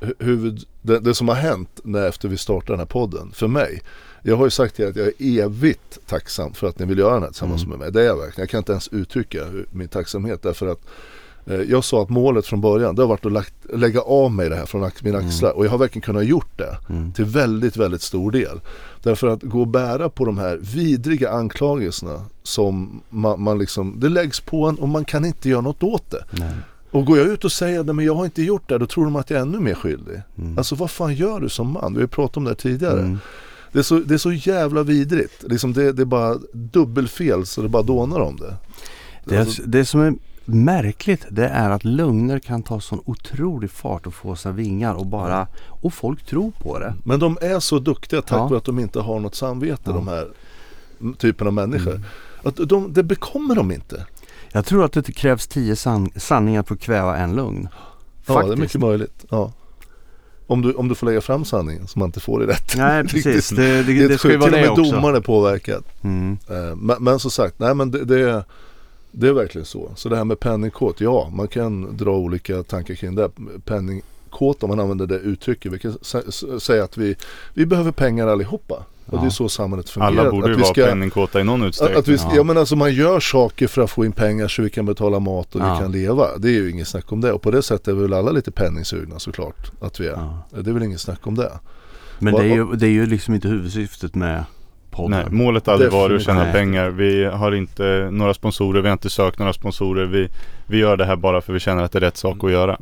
S1: hu- huvud, det, det som har hänt när efter vi startade den här podden, för mig. Jag har ju sagt till er att jag är evigt tacksam för att ni vill göra den här tillsammans
S3: Mm.
S1: med mig. Det är jag verkligen. Jag kan inte ens uttrycka min tacksamhet därför att eh, jag sa att målet från början det har varit att lagt, lägga av mig det här från mina
S3: Mm.
S1: axlar och jag har verkligen kunnat gjort det
S3: Mm.
S1: till väldigt, väldigt stor del. Därför att gå och bära på de här vidriga anklagelserna som man, man liksom, det läggs på en och man kan inte göra något åt det.
S3: Nej.
S1: Och går jag ut och säger att jag har inte gjort det, då tror de att jag är ännu mer skyldig.
S3: Mm.
S1: Alltså vad fan gör du som man? Vi har pratat om det här tidigare.
S3: Mm.
S1: Det, är så, det är så jävla vidrigt. Liksom det, det är bara dubbelfel så det bara dånar om det.
S3: Det,
S1: Alltså,
S3: det som är märkligt det är att lögner kan ta sån otrolig fart och få sina vingar och bara och folk tror på det.
S1: men de är så duktiga tack
S3: Ja.
S1: vare att de inte har något samvete
S3: Ja.
S1: de här typen av människor.
S3: Mm.
S1: Att de, det bekommer de inte.
S3: Jag tror att det krävs tio san- sanningar för att kväva en lögn.
S1: Ja, det är mycket möjligt. Ja. Om, du, om du får lägga fram sanningen som man inte får i rätt.
S3: Nej precis, det, det,
S1: Det, är
S3: det ska ju vara
S1: Till
S3: det
S1: och med
S3: också.
S1: domaren är påverkad.
S3: Mm.
S1: Eh, Men, men som sagt, nej men det, det, är, det är verkligen så. Så det här med penningkåt, ja man kan dra olika tankar kring det. Penningkåt om man använder det uttrycket. Vi kan säga att vi, vi behöver pengar allihopa. Och
S3: Ja.
S1: det är så samhället fungerar.
S2: alla borde ju
S1: att vi
S2: vara
S1: ska,
S2: penningkåta i någon
S1: att,
S2: utsträckning.
S1: att vi ska,
S3: Ja.
S1: ja. men alltså man gör saker för att få in pengar så vi kan betala mat och
S3: Ja.
S1: vi kan leva. Det är ju inget snack om det. Och på det sättet är vi väl alla lite penningsugna såklart. Att vi är.
S3: Ja.
S1: Det är väl inget snack om det.
S3: Men
S1: Vad-
S3: det är, ju, det är ju liksom inte huvudsyftet med podden.
S2: Nej, målet har aldrig varit att tjäna
S3: Definitivt.
S2: pengar. Vi har inte några sponsorer, vi har inte sökt några sponsorer. Vi, vi gör det här bara för vi känner att det är rätt sak att göra.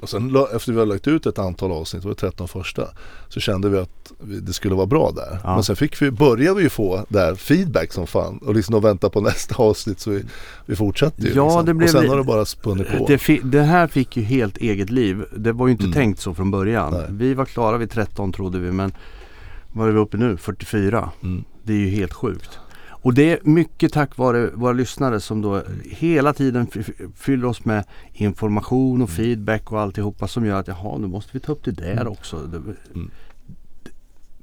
S1: Och sen efter vi har lagt ut ett antal avsnitt, det var 13 första, så kände vi att det skulle vara bra där.
S3: Ja.
S1: Men sen fick vi, började vi ju få där feedback som fan och liksom att vänta på nästa avsnitt så vi, vi fortsatte ju.
S3: Ja,
S1: liksom.
S3: det blev
S1: och sen har det bara spunnit på.
S3: Det, fi- det här fick ju helt eget liv. Det var ju inte
S1: Mm.
S3: tänkt så från början.
S1: Nej.
S3: Vi var klara vid 13 trodde vi men vad är vi uppe nu? 44.
S1: Mm.
S3: Det är ju helt sjukt. Och det är mycket tack vare våra lyssnare som då hela tiden fyller oss med information och feedback och alltihopa som gör att jaha nu måste vi ta upp det där
S1: Mm.
S3: också. Det,
S1: Mm.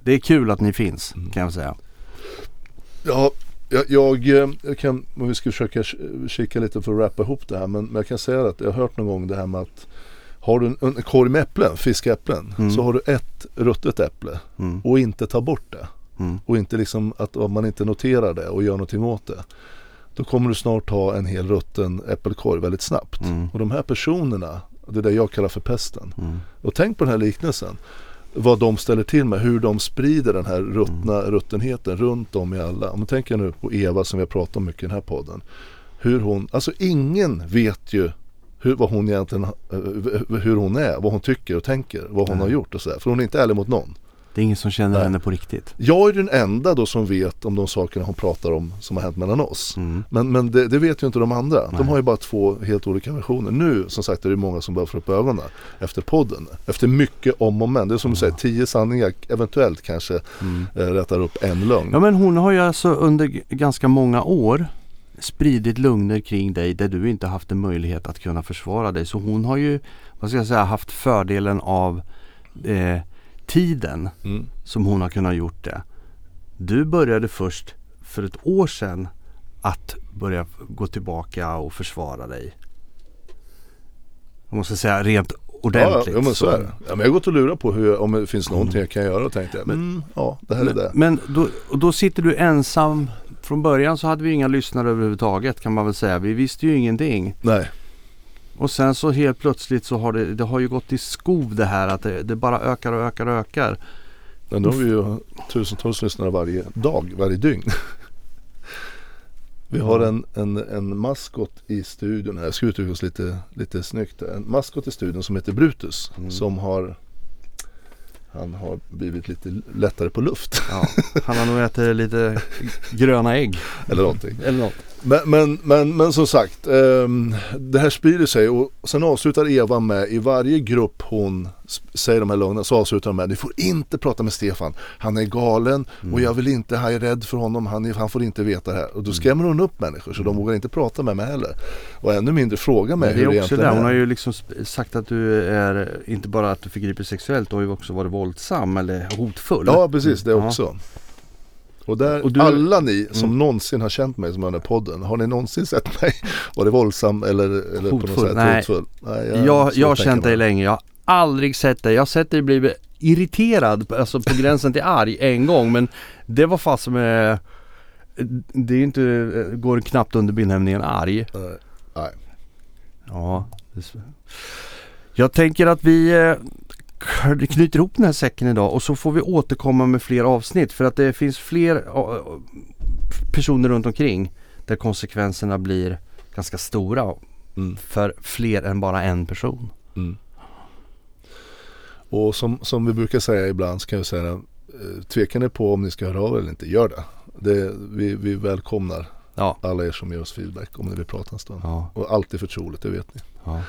S3: det är kul att ni finns
S1: Mm.
S3: kan jag säga.
S1: Ja, Jag, jag, jag kan, om vi ska försöka kika lite för att rappa ihop det här men, men jag kan säga att jag har hört någon gång det här med att har du en, en korg med äpplen, fiskäpplen,
S3: Mm.
S1: så har du ett ruttet äpple
S3: Mm.
S1: och inte ta bort det.
S3: Mm.
S1: Och inte liksom att om man inte noterar det och gör någonting åt det. Då kommer du snart ha en hel rutten äppelkorg väldigt snabbt.
S3: Mm.
S1: Och de här personerna, det är det jag kallar för pesten.
S3: Mm.
S1: Och tänk på den här liknelsen. Vad de ställer till med, hur de sprider den här ruttna ruttenheten runt om i alla. Om man tänker nu på Eva som vi har pratat om mycket i den här podden. Hur hon, alltså ingen vet ju hur, vad hon egentligen, eh, hur hon är, vad hon tycker och tänker, vad hon har gjort och sådär. För hon är inte ärlig mot någon.
S3: Det är ingen som känner
S1: Nej.
S3: henne på riktigt.
S1: Jag är den enda då som vet om de sakerna hon pratar om som har hänt mellan oss.
S3: Mm.
S1: Men, men det, det vet ju inte de andra.
S3: Nej.
S1: De har ju bara två helt olika versioner. Nu som sagt är det många som börjar få upp ögonen efter podden. Efter mycket om och men. Det är som du säger, tio sanningar eventuellt kanske
S3: Mm.
S1: eh, rättar upp en lögn.
S3: Ja men hon har ju alltså under ganska många år spridit lögner kring dig där du inte haft en möjlighet att kunna försvara dig. Så hon har ju, vad ska jag säga, haft fördelen av eh, tiden
S1: Mm.
S3: som hon har kunnat gjort det. Du började först för ett år sedan att börja gå tillbaka och försvara dig. Jag måste säga rent
S1: Ja,
S3: ordentligt.
S1: ja, men så är det. Ja, men jag har gått och lurat på hur, om det finns någonting jag kan göra och tänkte
S3: Men-
S1: mm, ja det här är
S3: Men,
S1: det.
S3: men då, och då sitter du ensam. Från början så hade vi inga lyssnare överhuvudtaget kan man väl säga. Vi visste ju ingenting.
S1: Nej,
S3: Och sen så helt plötsligt så har det, det har ju gått i skov det här att det, det bara ökar och ökar och ökar.
S1: men då har vi ju tusentals lyssnare varje dag, varje dygn. Vi har en, en, en maskot i studion här, jag ska uttrycka oss lite, lite snyggt. En maskot i studion som heter Brutus.
S3: Mm.
S1: Som har Han har blivit lite lättare på luft.
S3: Ja, han har nog ätit lite gröna ägg.
S1: Eller någonting.
S3: Eller något.
S1: Men, men, men, men som sagt, ehm, det här sprider sig och sen avslutar Eva med i varje grupp hon säger de här lögnerna så avslutar de med Ni får inte prata med Stefan, han är galen och jag vill inte, jag är rädd för honom, han, är, han får inte veta det här. Och då skrämmer hon upp människor så de vågar inte prata med mig heller. Och ännu mindre fråga mig
S3: det
S1: hur
S3: är
S1: det egentligen
S3: det. Hon har
S1: är.
S3: ju liksom sagt att du är, inte bara att du förgriper sexuellt, du har ju också varit våldsam eller hotfull.
S1: Ja precis, det
S3: Ja.
S1: också. Och, där,
S3: Och du-
S1: alla ni som
S3: Mm.
S1: någonsin har känt mig som den här podden, har ni någonsin sett mig vara våldsam eller, eller på något
S3: Hotfull?
S1: sätt
S3: Nej.
S1: hotfull? Nej,
S3: Jag, har känt dig länge. Jag har aldrig sett dig. Jag har sett dig bli irriterad, alltså på gränsen till arg en gång. Men det var fast med det är inte, går knappt under benämningen arg.
S1: Nej. Nej.
S3: Ja. Jag tänker att vi eh, knyter ihop den här säcken idag och så får vi återkomma med fler avsnitt för att det finns fler eh, personer runt omkring där konsekvenserna blir ganska stora
S1: Mm.
S3: för fler än bara en person.
S1: Mm. Och som, som vi brukar säga ibland så kan jag säga eh, tvekar ni på om ni ska höra av er eller inte, gör det. det vi, vi välkomnar
S3: Ja.
S1: alla er som ger oss feedback om ni vill prata en stund.
S3: Ja,
S1: Och alltid förtroligt, det vet ni.
S3: ja.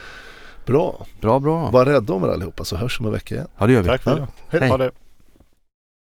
S1: Bra,
S3: Bra, bra.
S1: var rädda om er allihopa så hörs vi om en vecka igen.
S3: Ja, det gör vi.
S2: Tack för det.
S1: Hej.
S3: Hej.